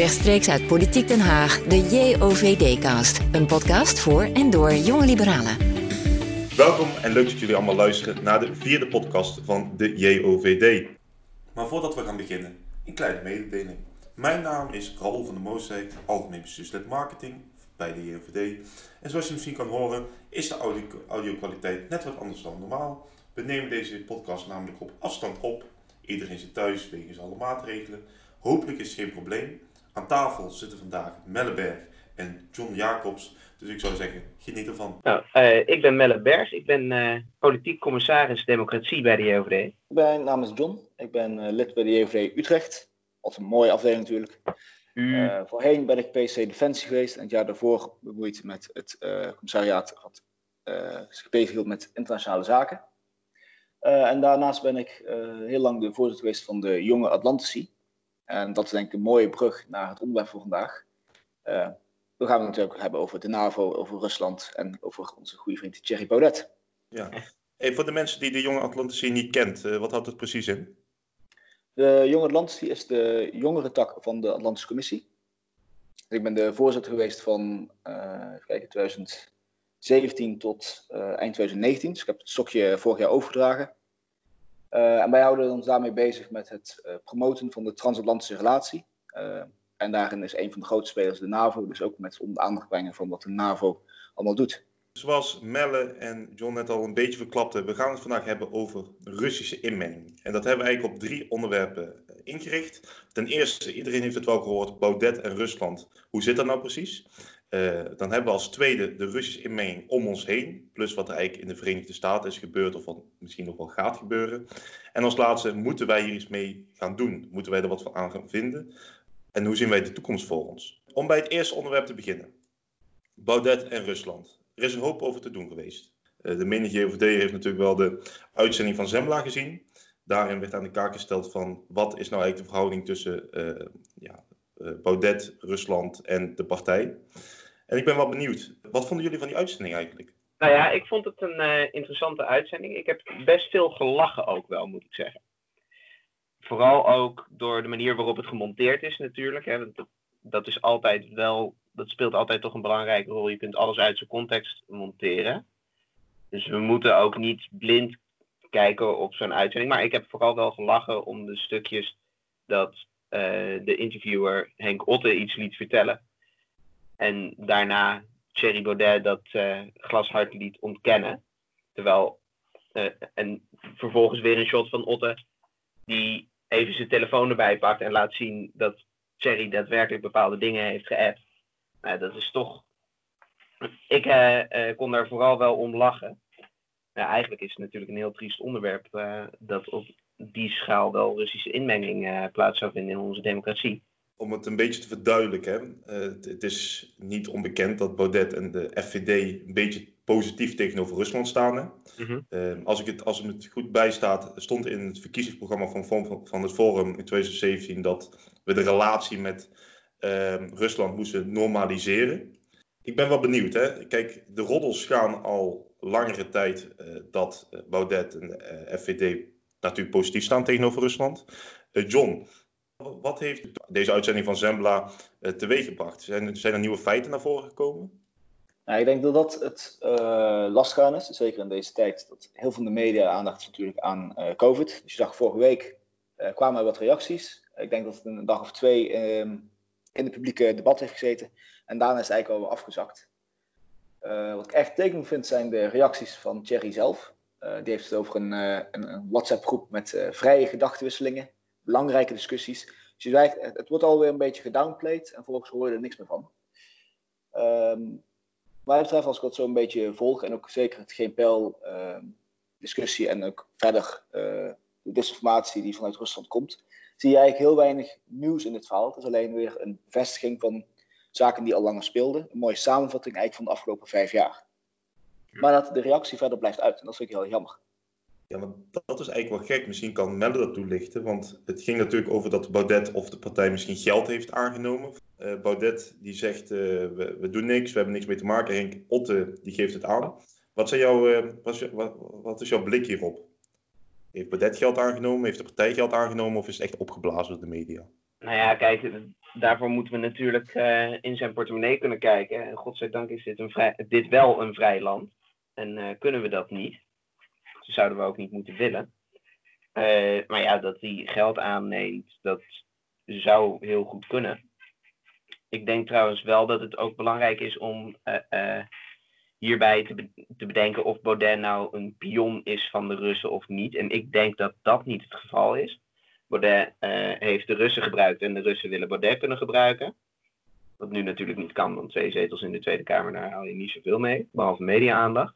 Rechtstreeks uit Politiek Den Haag, de JOVD-cast. Een podcast voor en door jonge liberalen. Welkom en leuk dat jullie allemaal luisteren naar de vierde podcast van de JOVD. Maar voordat we gaan beginnen, een kleine mededeling. Mijn naam is Raoul van der Moosdijk, algemeen bestuurslid marketing bij de JOVD. En zoals je misschien kan horen, is de audio-kwaliteit net wat anders dan normaal. We nemen deze podcast namelijk op afstand op. Iedereen zit thuis wegens alle maatregelen. Hopelijk is het geen probleem. Aan tafel zitten vandaag Melle Berg en John Jacobs. Dus ik zou zeggen, geniet ervan. Nou, uh, ik ben Melle Berg. Ik ben uh, politiek commissaris democratie bij de JOVD. Mijn naam is John. Ik ben uh, lid bij de JOVD Utrecht. Altijd een mooie afdeling natuurlijk. Uh, voorheen ben ik PC Defensie geweest en het jaar daarvoor bemoeid met het commissariaat wat zich bezighield met internationale zaken. en daarnaast ben ik heel lang de voorzitter geweest van de Jonge Atlantici. En dat is denk ik een mooie brug naar het onderwerp voor vandaag. Uh, we gaan het natuurlijk hebben over de NAVO, over Rusland en over onze goede vriend Thierry Baudet. Ja. Hey, voor de mensen die de Jonge Atlantici niet kent, uh, wat houdt het precies in? De Jonge Atlantici is de jongere tak van de Atlantische Commissie. Ik ben de voorzitter geweest van uh, kijken, 2017 tot eind 2019. Dus ik heb het stokje vorig jaar overgedragen. Uh, en wij houden ons daarmee bezig met het uh, promoten van de transatlantische relatie. Uh, en daarin is een van de grootste spelers de NAVO, dus ook met om de aandacht brengen van wat de NAVO allemaal doet. Zoals Melle en John net al een beetje verklapten, we gaan het vandaag hebben over Russische inmenging. En dat hebben we eigenlijk op drie onderwerpen ingericht. Ten eerste, iedereen heeft het wel gehoord, Baudet en Rusland. Hoe zit dat nou precies? Uh, dan hebben we als tweede de Russische inmenging om ons heen. Plus wat er eigenlijk in de Verenigde Staten is gebeurd of wat misschien nog wel gaat gebeuren. En als laatste, moeten wij hier iets mee gaan doen? Moeten wij er wat van aan gaan vinden? En hoe zien wij de toekomst voor ons? Om bij het eerste onderwerp te beginnen. Baudet en Rusland. Er is een hoop over te doen geweest. Uh, de menige JOVD heeft natuurlijk wel de uitzending van Zembla gezien. Daarin werd aan de kaak gesteld van wat is nou eigenlijk de verhouding tussen uh, ja, Baudet, Rusland en de partij. En ik ben wel benieuwd, wat vonden jullie van die uitzending eigenlijk? Nou ja, ik vond het een uh, interessante uitzending. Ik heb best veel gelachen ook wel, moet ik zeggen. Vooral ook door de manier waarop het gemonteerd is natuurlijk. Hè. Dat, is altijd wel, dat speelt altijd toch een belangrijke rol. Je kunt alles uit zijn context monteren. Dus we moeten ook niet blind kijken op zo'n uitzending. Maar ik heb vooral wel gelachen om de stukjes dat uh, de interviewer Henk Otte iets liet vertellen. En daarna Thierry Baudet dat uh, liet ontkennen. Terwijl, uh, en vervolgens weer een shot van Otte die even zijn telefoon erbij pakt en laat zien dat Thierry daadwerkelijk bepaalde dingen heeft geappt. Nou, dat is toch. Ik uh, kon daar vooral wel om lachen. Eigenlijk is het natuurlijk een heel triest onderwerp dat op die schaal wel Russische inmenging plaats zou vinden in onze democratie om het een beetje te verduidelijken. Uh, het is niet onbekend dat Baudet en de FVD een beetje positief tegenover Rusland staan. Mm -hmm. uh, als, ik het, als het goed bijstaat, stond in het verkiezingsprogramma van, van, van het Forum in 2017 dat we de relatie met uh, Rusland moesten normaliseren. Ik ben wel benieuwd. Hè? Kijk, de roddels gaan al langere tijd eh, dat Baudet en de FVD natuurlijk positief staan tegenover Rusland. John, wat heeft deze uitzending van Zembla uh, teweeggebracht? Zijn, zijn er nieuwe feiten naar voren gekomen? Nou, ik denk dat dat het uh, lastig is, zeker in deze tijd. Dat heel veel de media aandacht is natuurlijk aan uh, COVID. Dus je zag vorige week kwamen er wat reacties. Ik denk dat het een dag of twee ehm, in het publieke debat heeft gezeten. En daarna is het eigenlijk al afgezakt. wat ik echt tekenend vind zijn de reacties van Thierry zelf. die heeft het over een, een, een WhatsApp-groep met vrije gedachtenwisselingen belangrijke discussies. Dus het, het wordt alweer een beetje gedownplayed en vervolgens hoor je er niks meer van. Um, wat mij betreft, als ik dat zo een beetje volg en ook zeker het GPL uh, discussie en ook verder uh, de disinformatie die vanuit Rusland komt, zie je eigenlijk heel weinig nieuws in dit verhaal. Het is alleen weer een bevestiging van zaken die al langer speelden. Een mooie samenvatting eigenlijk van de afgelopen vijf jaar. Maar dat de reactie verder blijft uit en dat vind ik heel jammer. Ja, maar dat is eigenlijk wel gek. Misschien kan Melle dat toelichten. Want het ging natuurlijk over dat Baudet of de partij misschien geld heeft aangenomen. Uh, Baudet die zegt, uh, we, we, doen niks, we hebben niks mee te maken. Henk Otte die geeft het aan. Wat, zijn wat, wat, wat, is jouw blik hierop? Heeft Baudet geld aangenomen? Heeft de partij geld aangenomen? Of is het echt opgeblazen door de media? Nou ja, kijk, daarvoor moeten we natuurlijk in zijn portemonnee kunnen kijken. En godzijdank is dit, een vrij, dit wel een vrij land. En kunnen we dat niet. Zouden we ook niet moeten willen. maar ja, dat hij geld aanneemt, dat zou heel goed kunnen. Ik denk trouwens wel dat het ook belangrijk is om hierbij te, te, bedenken of Baudet nou een pion is van de Russen of niet. En ik denk dat dat niet het geval is. Baudet heeft de Russen gebruikt en de Russen willen Baudet kunnen gebruiken. Wat nu natuurlijk niet kan, want twee zetels in de Tweede Kamer, daar haal je niet zoveel mee, behalve media-aandacht.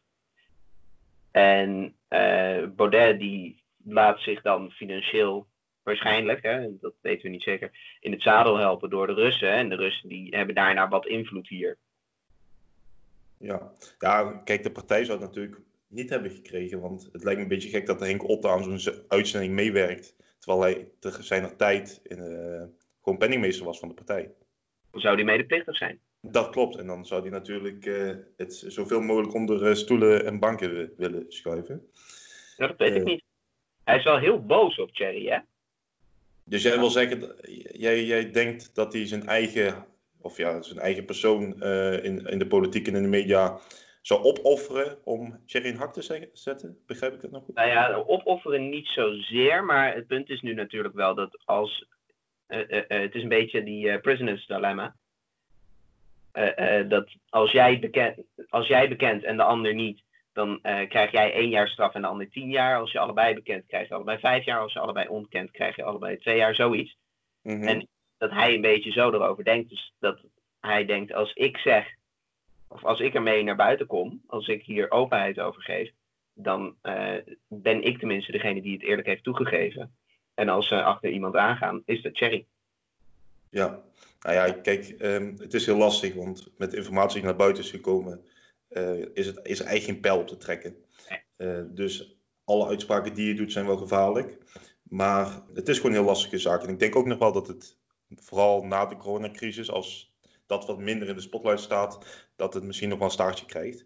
En uh, Baudet die laat zich dan financieel waarschijnlijk, hè, dat weten we niet zeker, in het zadel helpen door de Russen. En de Russen die hebben daarna wat invloed hier. Ja. ja, kijk, de partij zou het natuurlijk niet hebben gekregen. Want het lijkt me een beetje gek dat Henk Otte aan zo'n uitzending meewerkt. Terwijl hij te zijn tijd in, uh, gewoon penningmeester was van de partij. Dan zou hij medeplichtig zijn. Dat klopt. En dan zou hij natuurlijk uh, het zoveel mogelijk onder uh, stoelen en banken willen schuiven. Ja, dat weet ik niet. Hij is wel heel boos op Thierry, hè? Dus jij wil zeggen, jij, jij denkt dat hij zijn eigen of ja, zijn eigen persoon in, in de politiek en in de media zou opofferen om Thierry in hak te zetten? Begrijp ik dat nog goed? Nou ja, opofferen niet zozeer, maar het punt is nu natuurlijk wel dat als. Uh, uh, het is een beetje die prisoners dilemma. Dat als jij, bekend, als jij bekend en de ander niet, dan krijg jij één jaar straf en de ander tien jaar. Als je allebei bekend krijg je allebei vijf jaar. Als je allebei ontkent, krijg je allebei twee jaar, zoiets. Mm -hmm. En dat hij een beetje zo erover denkt. Dus dat hij denkt, als ik zeg, of als ik ermee naar buiten kom, als ik hier openheid over geef, dan uh, ben ik tenminste degene die het eerlijk heeft toegegeven. En als ze achter iemand aangaan, is dat Cherry. Ja, nou ja, kijk, um, het is heel lastig, want met informatie die naar buiten is gekomen, uh, is, het, is er eigenlijk geen pijl op te trekken. Uh, dus alle uitspraken die je doet zijn wel gevaarlijk. Maar het is gewoon een heel lastige zaak. En ik denk ook nog wel dat het vooral na de coronacrisis, als dat wat minder in de spotlight staat, dat het misschien nog wel een staartje krijgt.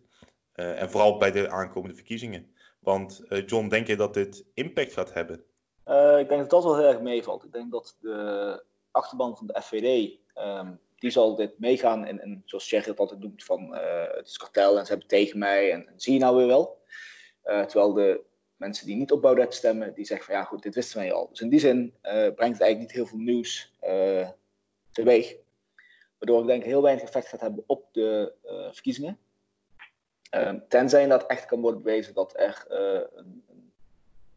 Uh, en vooral bij de aankomende verkiezingen. Want uh, John, denk je dat dit impact gaat hebben? Uh, ik denk dat dat wel heel erg meevalt. Ik denk dat de achterban van de FVD, ehm, die zal dit meegaan. En, zoals Thierry het altijd doet, van het is kartel en ze hebben tegen mij en, en zie je nou weer wel. terwijl de mensen die niet op Baudet stemmen, die zeggen van ja goed, dit wisten wij al. Dus in die zin uh, brengt het eigenlijk niet heel veel nieuws teweeg. Waardoor ik denk heel weinig effect gaat hebben op de verkiezingen. Ehm, tenzij dat echt kan worden bewezen dat er een,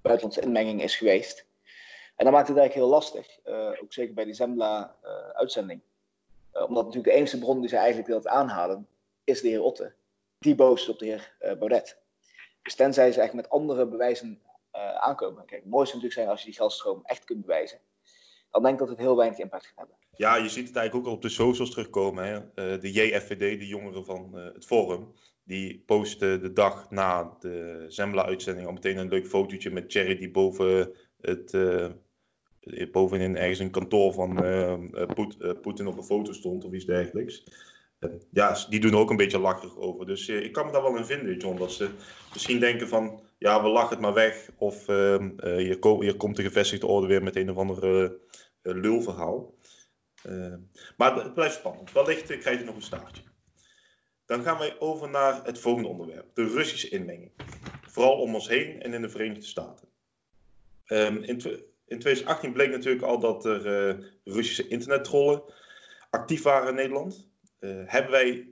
buitenlandse inmenging is geweest. En dan maakt het eigenlijk heel lastig. ook zeker bij die Zembla-uitzending. omdat natuurlijk de enige bron die ze eigenlijk wilt aanhalen, is de heer Otte. Die boos op de heer Baudet. Dus tenzij ze echt met andere bewijzen aankomen. Kijk, het mooiste natuurlijk zijn als je die geldstroom echt kunt bewijzen. Dan denk ik dat het heel weinig impact gaat hebben. Ja, je ziet het eigenlijk ook al op de socials terugkomen. Hè? De JFVD, de jongeren van het Forum, die posten de dag na de Zembla-uitzending al meteen een leuk fotootje met Cherry die boven het, bovenin ergens een kantoor van Poetin op een foto stond of iets dergelijks ja, die doen er ook een beetje lacherig over. Dus ik kan me daar wel in vinden, John. Dat ze misschien denken van, ja, we lachen het maar weg. Of uh, hier, ko hier, komt de gevestigde orde weer met een of ander lulverhaal. maar het blijft spannend. Wellicht krijg je nog een staartje. Dan gaan wij over naar het volgende onderwerp. De Russische inmenging. Vooral om ons heen en in de Verenigde Staten. Um, in, in 2018 bleek natuurlijk al dat er Russische internettrollen actief waren in Nederland. Uh, hebben wij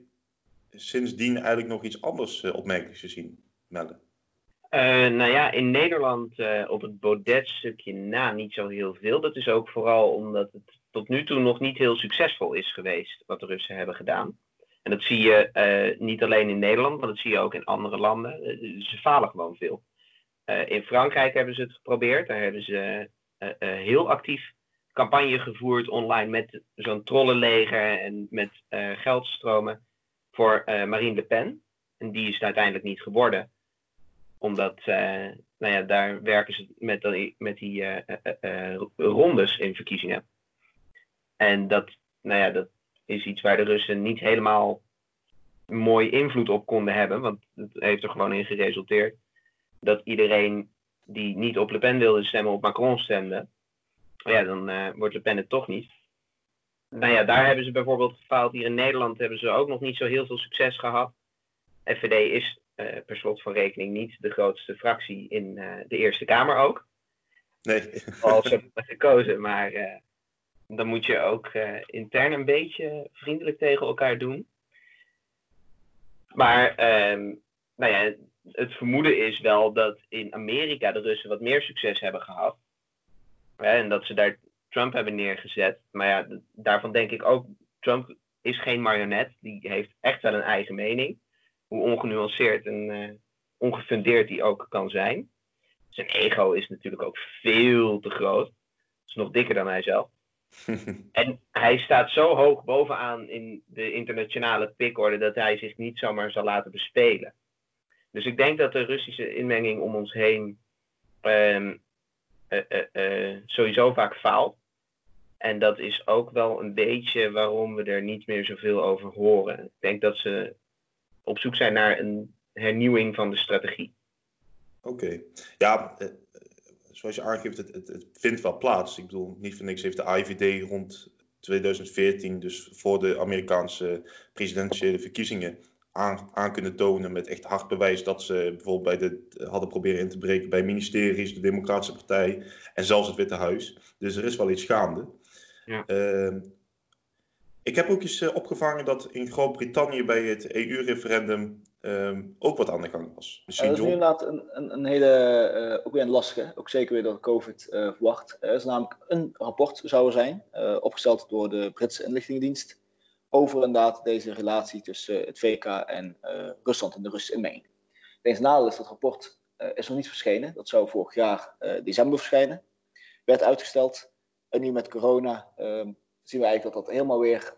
sindsdien eigenlijk nog iets anders uh, opmerkelijks gezien, Melle? Nou ja, in Nederland op het Baudet-stukje na niet zo heel veel. Dat is ook vooral omdat het tot nu toe nog niet heel succesvol is geweest wat de Russen hebben gedaan. En dat zie je niet alleen in Nederland, maar dat zie je ook in andere landen. ze falen gewoon veel. in Frankrijk hebben ze het geprobeerd. Daar hebben ze heel actief campagne gevoerd online met zo'n trollenleger en met uh, geldstromen voor uh, Marine Le Pen. En die is het uiteindelijk niet geworden. Omdat, uh, nou ja, daar werken ze met, die, met die rondes in verkiezingen. En dat, nou ja, dat is iets waar de Russen niet helemaal mooi invloed op konden hebben. Want het heeft er gewoon in geresulteerd dat iedereen die niet op Le Pen wilde stemmen, op Macron stemde ja, dan uh, wordt Le Pen het toch niet. nou ja, daar hebben ze bijvoorbeeld gefaald. Hier in Nederland hebben ze ook nog niet zo heel veel succes gehad. FVD is uh, per slot van rekening niet de grootste fractie in uh, de Eerste Kamer ook. Nee. Al ze hebben gekozen, maar uh, dan moet je ook intern een beetje vriendelijk tegen elkaar doen. Maar um, nou ja, het vermoeden is wel dat in Amerika de Russen wat meer succes hebben gehad. en dat ze daar Trump hebben neergezet. Maar ja, daarvan denk ik ook, Trump is geen marionet. Die heeft echt wel een eigen mening. Hoe ongenuanceerd en uh, ongefundeerd die ook kan zijn. Zijn ego is natuurlijk ook veel te groot. Is nog dikker dan hij zelf. en hij staat zo hoog bovenaan in de internationale pikorde dat hij zich niet zomaar zal laten bespelen. Dus ik denk dat de Russische inmenging om ons heen um, uh, uh, sowieso vaak faalt. En dat is ook wel een beetje waarom we er niet meer zoveel over horen. Ik denk dat ze op zoek zijn naar een hernieuwing van de strategie. Oké. Ja, eh, zoals je aangeeft, het, het, het, vindt wel plaats. Ik bedoel, niet voor niks heeft de IVD rond 2014, dus voor de Amerikaanse presidentiële verkiezingen, aan, aan, kunnen tonen met echt hard bewijs dat ze bijvoorbeeld bij de, hadden proberen in te breken bij ministeries, de Democratische Partij en zelfs het Witte Huis. Dus er is wel iets gaande. Ja. Uh, ik heb ook eens uh, opgevangen dat in Groot-Brittannië bij het EU-referendum uh, ook wat aan de gang was. Misschien uh, dat is inderdaad een, een, een hele, ook weer een lastige, ook zeker weer door COVID verwacht. Er is namelijk een rapport, zou er zijn, opgesteld door de Britse inlichtingendienst, over inderdaad deze relatie tussen het VK en Rusland en de Russische inmenging. Het nadeel is dat rapport is nog niet verschenen. Dat zou vorig jaar december verschijnen. Werd uitgesteld. En nu met corona ehm, zien we eigenlijk dat dat helemaal weer,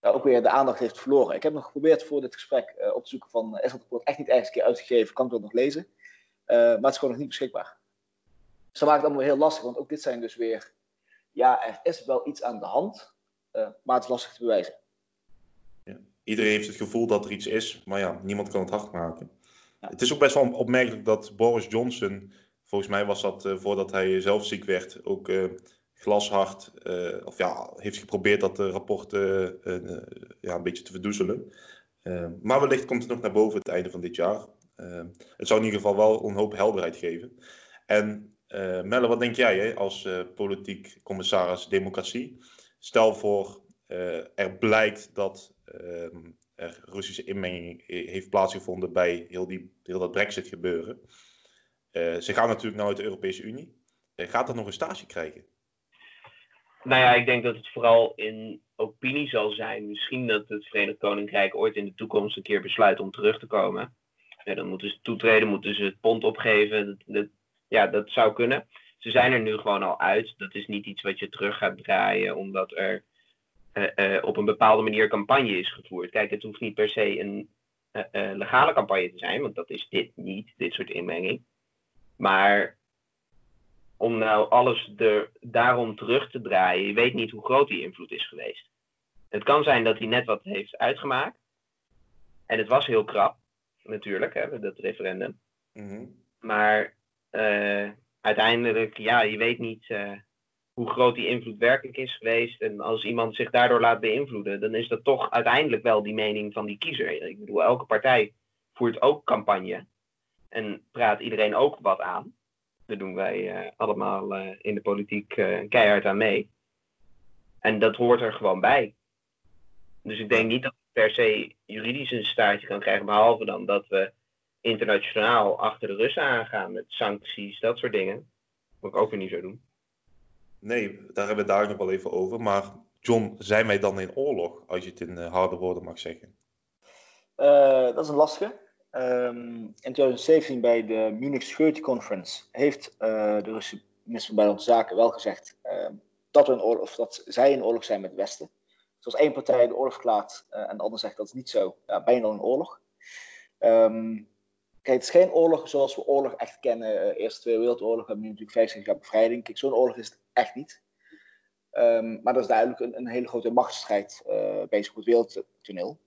ook weer de aandacht heeft verloren. Ik heb nog geprobeerd voor dit gesprek op te zoeken van, is dat rapport echt niet ergens een keer uitgegeven? Kan ik dat nog lezen? Maar het is gewoon nog niet beschikbaar. Dus dat maakt het allemaal heel lastig, want ook dit zijn dus weer, ja, er is wel iets aan de hand, maar het is lastig te bewijzen. Ja. Iedereen heeft het gevoel dat er iets is, maar ja, niemand kan het hard maken. Ja. Het is ook best wel opmerkelijk dat Boris Johnson volgens mij was dat uh, voordat hij zelf ziek werd ook uh, glashard, uh, of ja, heeft geprobeerd dat rapport ja, een beetje te verdoezelen. maar wellicht komt het nog naar boven het einde van dit jaar. het zou in ieder geval wel een hoop helderheid geven. En Melle, wat denk jij hè, als politiek commissaris democratie? Stel voor, er blijkt dat ehm, er Russische inmenging heeft plaatsgevonden bij heel, die, heel dat brexit gebeuren. Uh, ze gaan natuurlijk naar de Europese Unie. Uh, gaat dat nog een stage krijgen? Nou ja, ik denk dat het vooral in opinie zal zijn. Misschien dat het Verenigd Koninkrijk ooit in de toekomst een keer besluit om terug te komen. Dan moeten ze toetreden, moeten ze het pond opgeven. Dat, ja, dat zou kunnen. Ze zijn er nu gewoon al uit. Dat is niet iets wat je terug gaat draaien omdat er uh, op een bepaalde manier campagne is gevoerd. Kijk, het hoeft niet per se een legale campagne te zijn, want dat is dit niet, dit soort inmenging. Maar om nou alles er daarom terug te draaien, je weet niet hoe groot die invloed is geweest. Het kan zijn dat hij net wat heeft uitgemaakt. En het was heel krap, natuurlijk, hè, dat referendum. Mhm. Maar uiteindelijk, ja, je weet niet uh, hoe groot die invloed werkelijk is geweest. En als iemand zich daardoor laat beïnvloeden, dan is dat toch uiteindelijk wel die mening van die kiezer. Ik bedoel, elke partij voert ook campagne en praat iedereen ook wat aan. Daar doen wij uh, allemaal uh, in de politiek keihard aan mee. En dat hoort er gewoon bij. Dus ik denk niet dat we per se juridisch een staartje kan krijgen, behalve dan dat we internationaal achter de Russen aangaan met sancties, dat soort dingen. Wat ik ook weer niet zou doen. Nee, daar hebben we daar nog wel even over. Maar John, zijn wij dan in oorlog, als je het in harde woorden mag zeggen? dat is een lastige. Um, in 2017 bij de Munich Security Conference heeft uh, de Russische minister van Buitenlandse Zaken wel gezegd uh, dat, we een oorlog, of dat zij in oorlog zijn met het Westen. Dus als één partij de oorlog verklaart uh, en de ander zegt dat is niet zo, ja, ben je dan in oorlog. Um, kijk, het is geen oorlog zoals we oorlog echt kennen. Eerste Tweede Wereldoorlog hebben we natuurlijk 50 jaar bevrijding. Kijk, zo'n oorlog is het echt niet. Um, maar dat is duidelijk een, een hele grote machtsstrijd bezig op het wereldtoneel.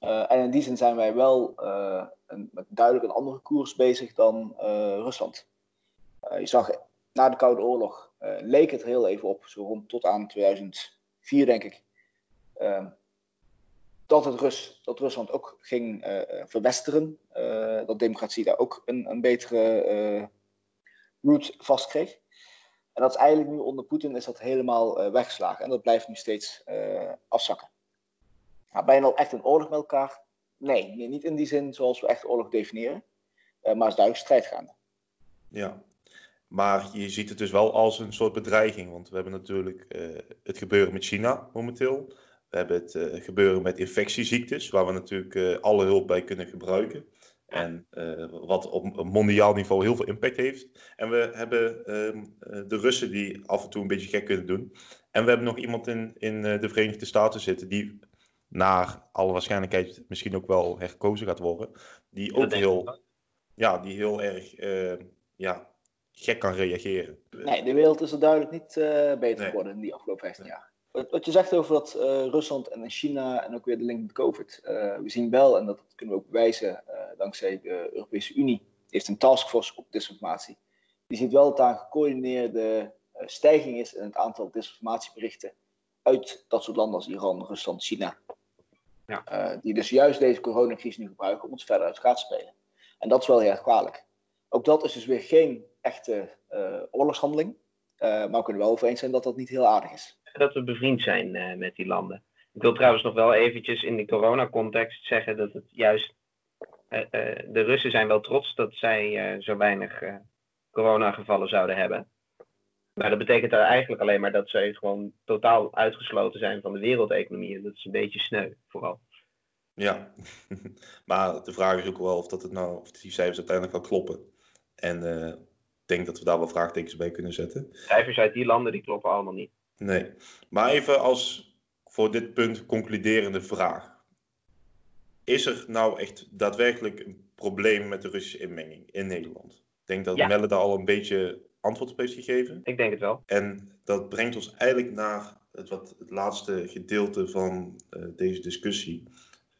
Uh, en in die zin zijn wij wel een, met duidelijk een andere koers bezig dan Rusland. je zag na de Koude Oorlog leek het heel even op, zo rond tot aan 2004 denk ik, ehm, dat, het Rus, dat Rusland ook ging verwesteren, dat democratie daar ook een, een betere route vast kreeg. En dat is eigenlijk nu onder Poetin is dat helemaal weggeslagen en dat blijft nu steeds afzakken. Nou, ben je nou echt een oorlog met elkaar? Nee, niet in die zin zoals we echt oorlog definiëren. Uh, maar is duidelijk strijd gaande. Ja, maar je ziet het dus wel als een soort bedreiging. Want we hebben natuurlijk uh, het gebeuren met China momenteel. We hebben het uh, gebeuren met infectieziektes, waar we natuurlijk alle hulp bij kunnen gebruiken. En wat op mondiaal niveau heel veel impact heeft. En we hebben ehm, de Russen die af en toe een beetje gek kunnen doen. En we hebben nog iemand in, in de Verenigde Staten zitten die naar alle waarschijnlijkheid misschien ook wel herkozen gaat worden. Die ook heel, ja, die heel erg uh, ja, gek kan reageren. Nee, de wereld is er duidelijk niet uh, beter geworden in die afgelopen 15 jaar. Wat, je zegt over dat uh, Rusland en China en ook weer de link met COVID. we zien wel, en dat kunnen we ook bewijzen dankzij de Europese Unie, heeft een taskforce op disinformatie. Die ziet wel dat daar een gecoördineerde stijging is in het aantal disinformatieberichten uit dat soort landen als Iran, Rusland, China. Ja. Die dus juist deze coronacrisis nu gebruiken om ons verder uit gaat spelen. En dat is wel heel erg kwalijk. Ook dat is dus weer geen echte oorlogshandeling. Maar we kunnen wel over eens zijn dat dat niet heel aardig is. Dat we bevriend zijn met die landen. Ik wil trouwens nog wel eventjes in de coronacontext zeggen dat het juist. de Russen zijn wel trots dat zij zo weinig coronagevallen zouden hebben. Maar dat betekent eigenlijk alleen maar dat ze gewoon totaal uitgesloten zijn van de wereldeconomie. En dat is een beetje sneu, vooral. Ja, maar de vraag is ook wel of, dat het nou, of die cijfers uiteindelijk wel kloppen. En uh, ik denk dat we daar wel vraagtekens bij kunnen zetten. Cijfers uit die landen die kloppen allemaal niet. Nee, maar even als voor dit punt concluderende vraag. Is er nou echt daadwerkelijk een probleem met de Russische inmenging in Nederland? Ik denk dat ja. Melle daar al een beetje antwoord op heeft gegeven. Ik denk het wel. En dat brengt ons eigenlijk naar het, wat, het laatste gedeelte van uh, deze discussie.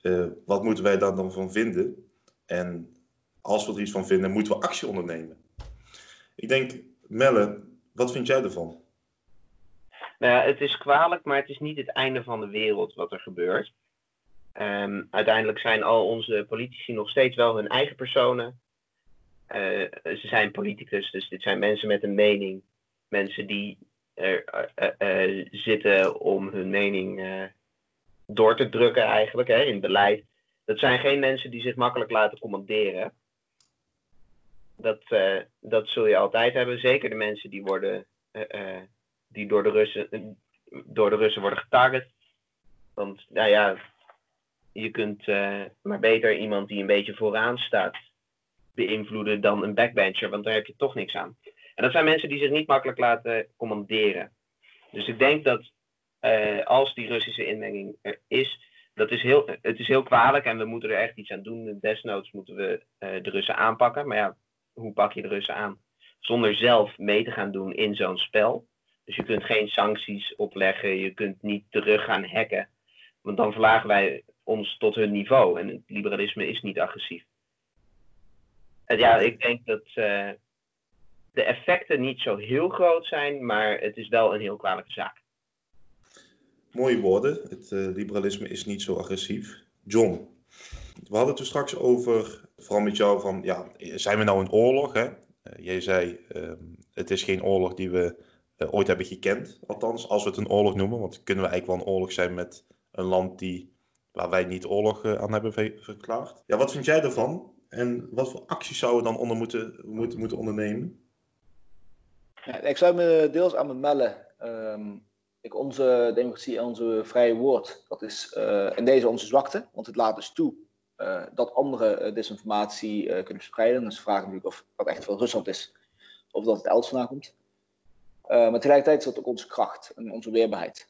Uh, wat moeten wij daar dan van vinden? En als we er iets van vinden, moeten we actie ondernemen. Ik denk, Melle, wat vind jij ervan? Nou het is kwalijk, maar het is niet het einde van de wereld wat er gebeurt. Um, uiteindelijk zijn al onze politici nog steeds wel hun eigen personen. Uh, ze zijn politicus, dus dit zijn mensen met een mening. Mensen die er uh, uh, zitten om hun mening door te drukken eigenlijk hè, in beleid. Dat zijn geen mensen die zich makkelijk laten commanderen. Dat, dat zul je altijd hebben. Zeker de mensen die, worden, die door, de Russen, door de Russen worden getarget. Want nou ja, je kunt maar beter iemand die een beetje vooraan staat beïnvloeden dan een backbencher, want daar heb je toch niks aan. En dat zijn mensen die zich niet makkelijk laten commanderen. Dus ik denk dat uh, als die Russische inmenging er is, dat is heel, het is heel kwalijk en we moeten er echt iets aan doen. Desnoods moeten we uh, de Russen aanpakken. Maar ja, hoe pak je de Russen aan? Zonder zelf mee te gaan doen in zo'n spel. Dus je kunt geen sancties opleggen, je kunt niet terug gaan hacken. Want dan verlagen wij ons tot hun niveau. En het liberalisme is niet agressief. Ja, ik denk dat uh, de effecten niet zo heel groot zijn, maar het is wel een heel kwalijke zaak. Mooie woorden. Het uh, liberalisme is niet zo agressief. John, we hadden het er straks over, vooral met jou, van ja, zijn we nou in oorlog? Hè? Uh, jij zei, uh, het is geen oorlog die we ooit hebben gekend. Althans, als we het een oorlog noemen. Want kunnen we eigenlijk wel een oorlog zijn met een land die, waar wij niet oorlog aan hebben verklaard. Ja, wat vind jij ervan? En wat voor acties zouden we dan onder moeten, moeten, moeten ondernemen? Ja, ik zou me deels aan me melden. Um, ik, onze democratie en onze vrije woord, dat is uh, in deze onze zwakte. Want het laat dus toe dat andere uh, desinformatie kunnen verspreiden. Dus vragen natuurlijk of dat echt van Rusland is. Of dat het elders vandaan komt. Maar tegelijkertijd is dat ook onze kracht en onze weerbaarheid.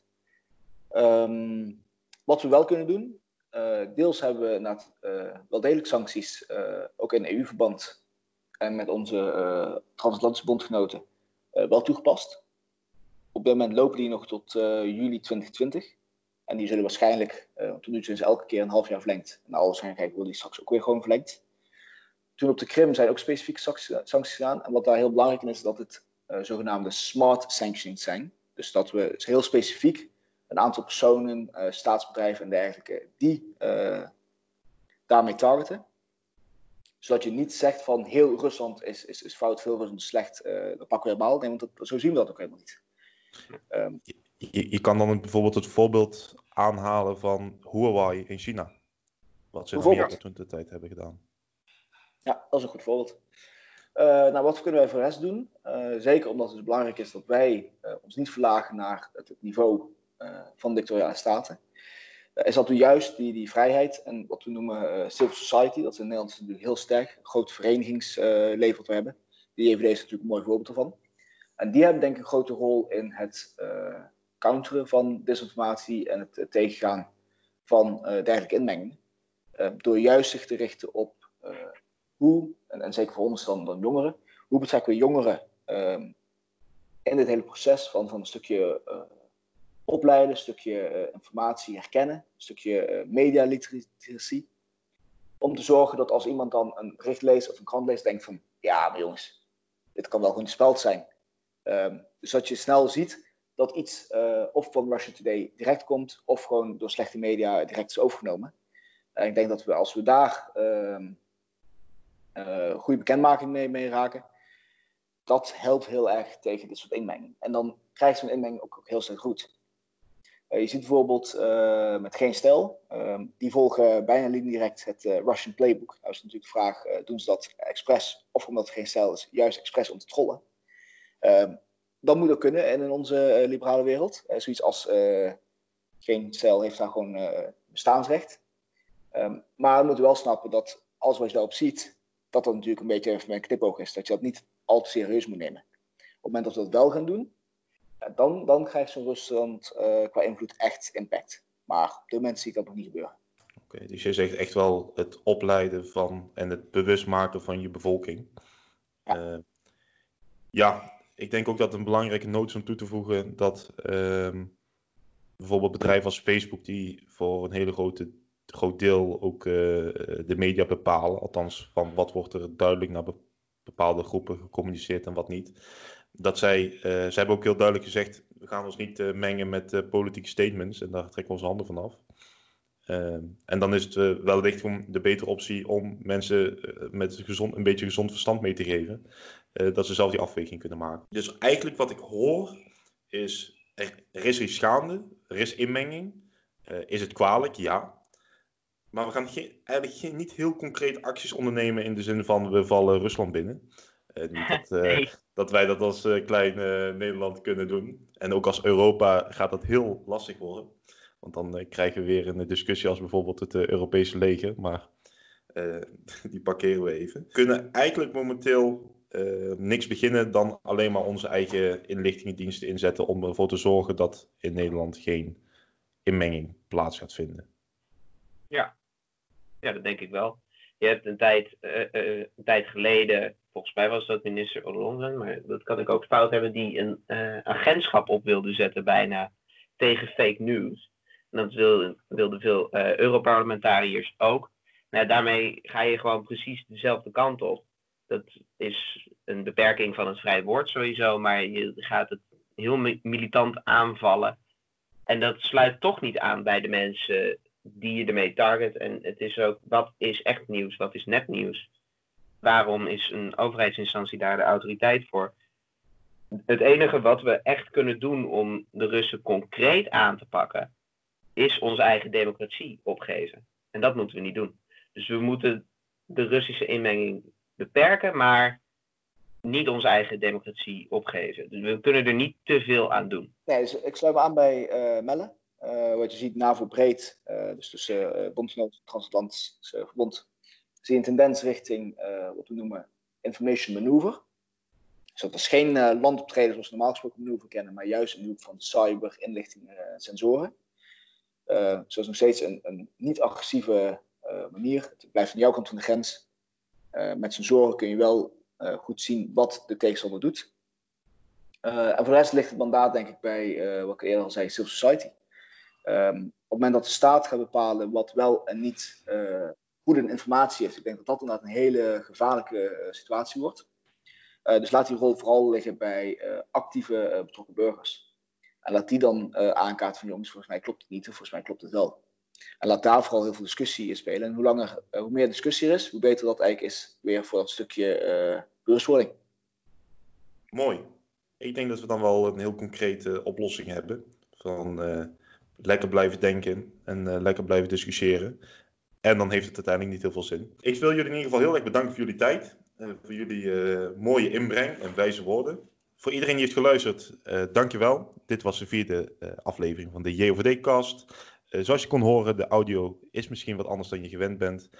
Um, wat we wel kunnen doen, uh, deels hebben we uh, wel degelijk sancties, ook in EU-verband en met onze transatlantische bondgenoten, wel toegepast. Op dit moment lopen die nog tot juli 2020. En die zullen waarschijnlijk, tot nu toe is elke keer een half jaar verlengd. En alle waarschijnlijkheid worden die straks ook weer gewoon verlengd. Toen op de Krim zijn ook specifieke sancties gedaan. En wat daar heel belangrijk in is, dat het zogenaamde smart sanctions zijn. Dus dat we heel specifiek een aantal personen, staatsbedrijven en dergelijke, die daarmee targeten zodat je niet zegt van heel Rusland is, is, is fout, veel Rusland is slecht, dat pakken we helemaal. Nee, want dat, zo zien we dat ook helemaal niet. Um, je, je, kan dan bijvoorbeeld het voorbeeld aanhalen van Huawei in China. Wat ze in toen de tijd hebben gedaan. Ja, dat is een goed voorbeeld. Uh, nou, wat kunnen wij voor rest doen? Uh, zeker omdat het belangrijk is dat wij ons niet verlagen naar het, niveau van dictatoriale staten is dat we juist die, die vrijheid en wat we noemen uh, civil society, dat is in Nederland natuurlijk heel sterk, een groot verenigingsleven wat we hebben. Die EVD is natuurlijk een mooi voorbeeld ervan. En die hebben denk ik een grote rol in het uh, counteren van disinformatie en het, tegengaan van uh, dergelijke inmengingen. door juist zich te richten op hoe, en, en, zeker voor ons dan, dan jongeren, hoe betrekken we jongeren ehm, in dit hele proces van, van een stukje opleiden, een stukje eh, informatie herkennen, een stukje uh, media literacy. Om te zorgen dat als iemand dan een bericht leest of een krant leest, denkt van ja, maar jongens, dit kan wel gewoon speld zijn. Um, dus dat je snel ziet dat iets of van Russia Today direct komt, of gewoon door slechte media direct is overgenomen. ik denk dat we als we daar uh, goede bekendmaking mee, mee raken, dat helpt heel erg tegen dit soort inmenging. En dan krijgt zo'n inmenging ook, heel snel goed. Eh, je ziet bijvoorbeeld uh, met Geen Stijl, ehm, die volgen bijna direct het Russian Playbook. Nou is natuurlijk de vraag, doen ze dat expres of omdat het Geen Stijl is, juist expres om te trollen? Ehm, dat moet ook kunnen in onze liberale wereld. zoiets als Geen Stijl heeft daar gewoon bestaansrecht. Um, maar we moeten wel snappen dat als wat je daarop ziet, dat dat natuurlijk een beetje een knipoog is. Dat je dat niet al te serieus moet nemen. Op het moment dat we dat wel gaan doen, dan, dan krijgt zo'n Rusland uh, qua invloed echt impact. Maar op dit moment zie ik dat nog niet gebeuren. Oké, dus je zegt echt wel het opleiden van en het bewust maken van je bevolking. Ja, uh, ja ik denk ook dat een belangrijke noot is om toe te voegen dat uh, bijvoorbeeld bedrijven als Facebook, die voor een hele grote groot deel ook uh, de media bepalen, althans van wat wordt er duidelijk naar bepaalde groepen gecommuniceerd en wat niet dat zij, uh, zij hebben ook heel duidelijk gezegd, we gaan ons niet uh, mengen met politieke statements en daar trekken we onze handen van af. Ehm, en dan is het wellicht de betere optie om mensen met gezond, een beetje gezond verstand mee te geven, dat ze zelf die afweging kunnen maken. Dus eigenlijk wat ik hoor is, er, er is iets gaande, er is inmenging, is het kwalijk? Ja. Maar we gaan geen, eigenlijk geen, niet heel concreet acties ondernemen in de zin van we vallen Rusland binnen. niet dat, nee dat wij dat als uh, klein Nederland kunnen doen. En ook als Europa gaat dat heel lastig worden. Want dan krijgen we weer een discussie als bijvoorbeeld het Europese leger. Maar die parkeren we even. We kunnen eigenlijk momenteel niks beginnen dan alleen maar onze eigen inlichtingendiensten inzetten. Om ervoor te zorgen dat in Nederland geen inmenging plaats gaat vinden. Ja, ja dat denk ik wel. Je hebt een tijd, een tijd geleden volgens mij was dat minister Ollongren, maar dat kan ik ook fout hebben, die een agentschap op wilde zetten bijna tegen fake news. En dat wilden wilde veel Europarlementariërs ook. Nou, daarmee ga je gewoon precies dezelfde kant op. Dat is een beperking van het vrije woord sowieso, maar je gaat het heel militant aanvallen. En dat sluit toch niet aan bij de mensen die je ermee target. En het is ook, wat is echt nieuws, wat is nepnieuws? waarom is een overheidsinstantie daar de autoriteit voor? Het enige wat we echt kunnen doen om de Russen concreet aan te pakken, is onze eigen democratie opgeven. En dat moeten we niet doen. Dus we moeten de Russische inmenging beperken, maar niet onze eigen democratie opgeven. Dus we kunnen er niet te veel aan doen. Nee, dus ik sluit me aan bij uh, Melle. Uh, wat je ziet, NAVO breed, uh, dus tussen uh, Bondsgenoot, Transatlantische Verbond zie je een tendens richting wat we noemen information maneuver. Dus dat is geen landoptreden zoals we normaal gesproken maneuver kennen, maar juist de hoek van cyber, inlichting uh, sensoren. Uh, zo is nog steeds een, een niet-agressieve manier. Het blijft aan jouw kant van de grens. met sensoren kun je wel goed zien wat de tegenstander doet. en voor de rest ligt het mandaat denk ik bij, wat ik eerder al zei, civil society. Um, op het moment dat de staat gaat bepalen wat wel en niet goede informatie heeft. Ik denk dat dat inderdaad een hele gevaarlijke uh, situatie wordt. dus laat die rol vooral liggen bij actieve betrokken burgers. En laat die dan aankaarten van jongens, volgens mij klopt het niet, of volgens mij klopt het wel. En laat daar vooral heel veel discussie in spelen. En hoe, langer, hoe meer discussie er is, hoe beter dat eigenlijk is weer voor dat stukje bewustwording. Mooi. Ik denk dat we dan wel een heel concrete oplossing hebben. Van lekker blijven denken en uh, lekker blijven discussiëren. En dan heeft het uiteindelijk niet heel veel zin. Ik wil jullie in ieder geval heel erg bedanken voor jullie tijd. Uh, voor jullie uh, mooie inbreng en wijze woorden. Voor iedereen die heeft geluisterd, dankjewel. Dit was de vierde aflevering van de JOVD-cast. zoals je kon horen, de audio is misschien wat anders dan je gewend bent.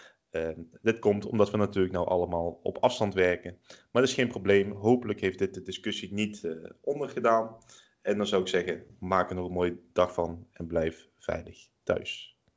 dit komt omdat we natuurlijk nou allemaal op afstand werken. Maar dat is geen probleem. Hopelijk heeft dit de discussie niet ondergedaan. En dan zou ik zeggen, maak er nog een mooie dag van en blijf veilig thuis.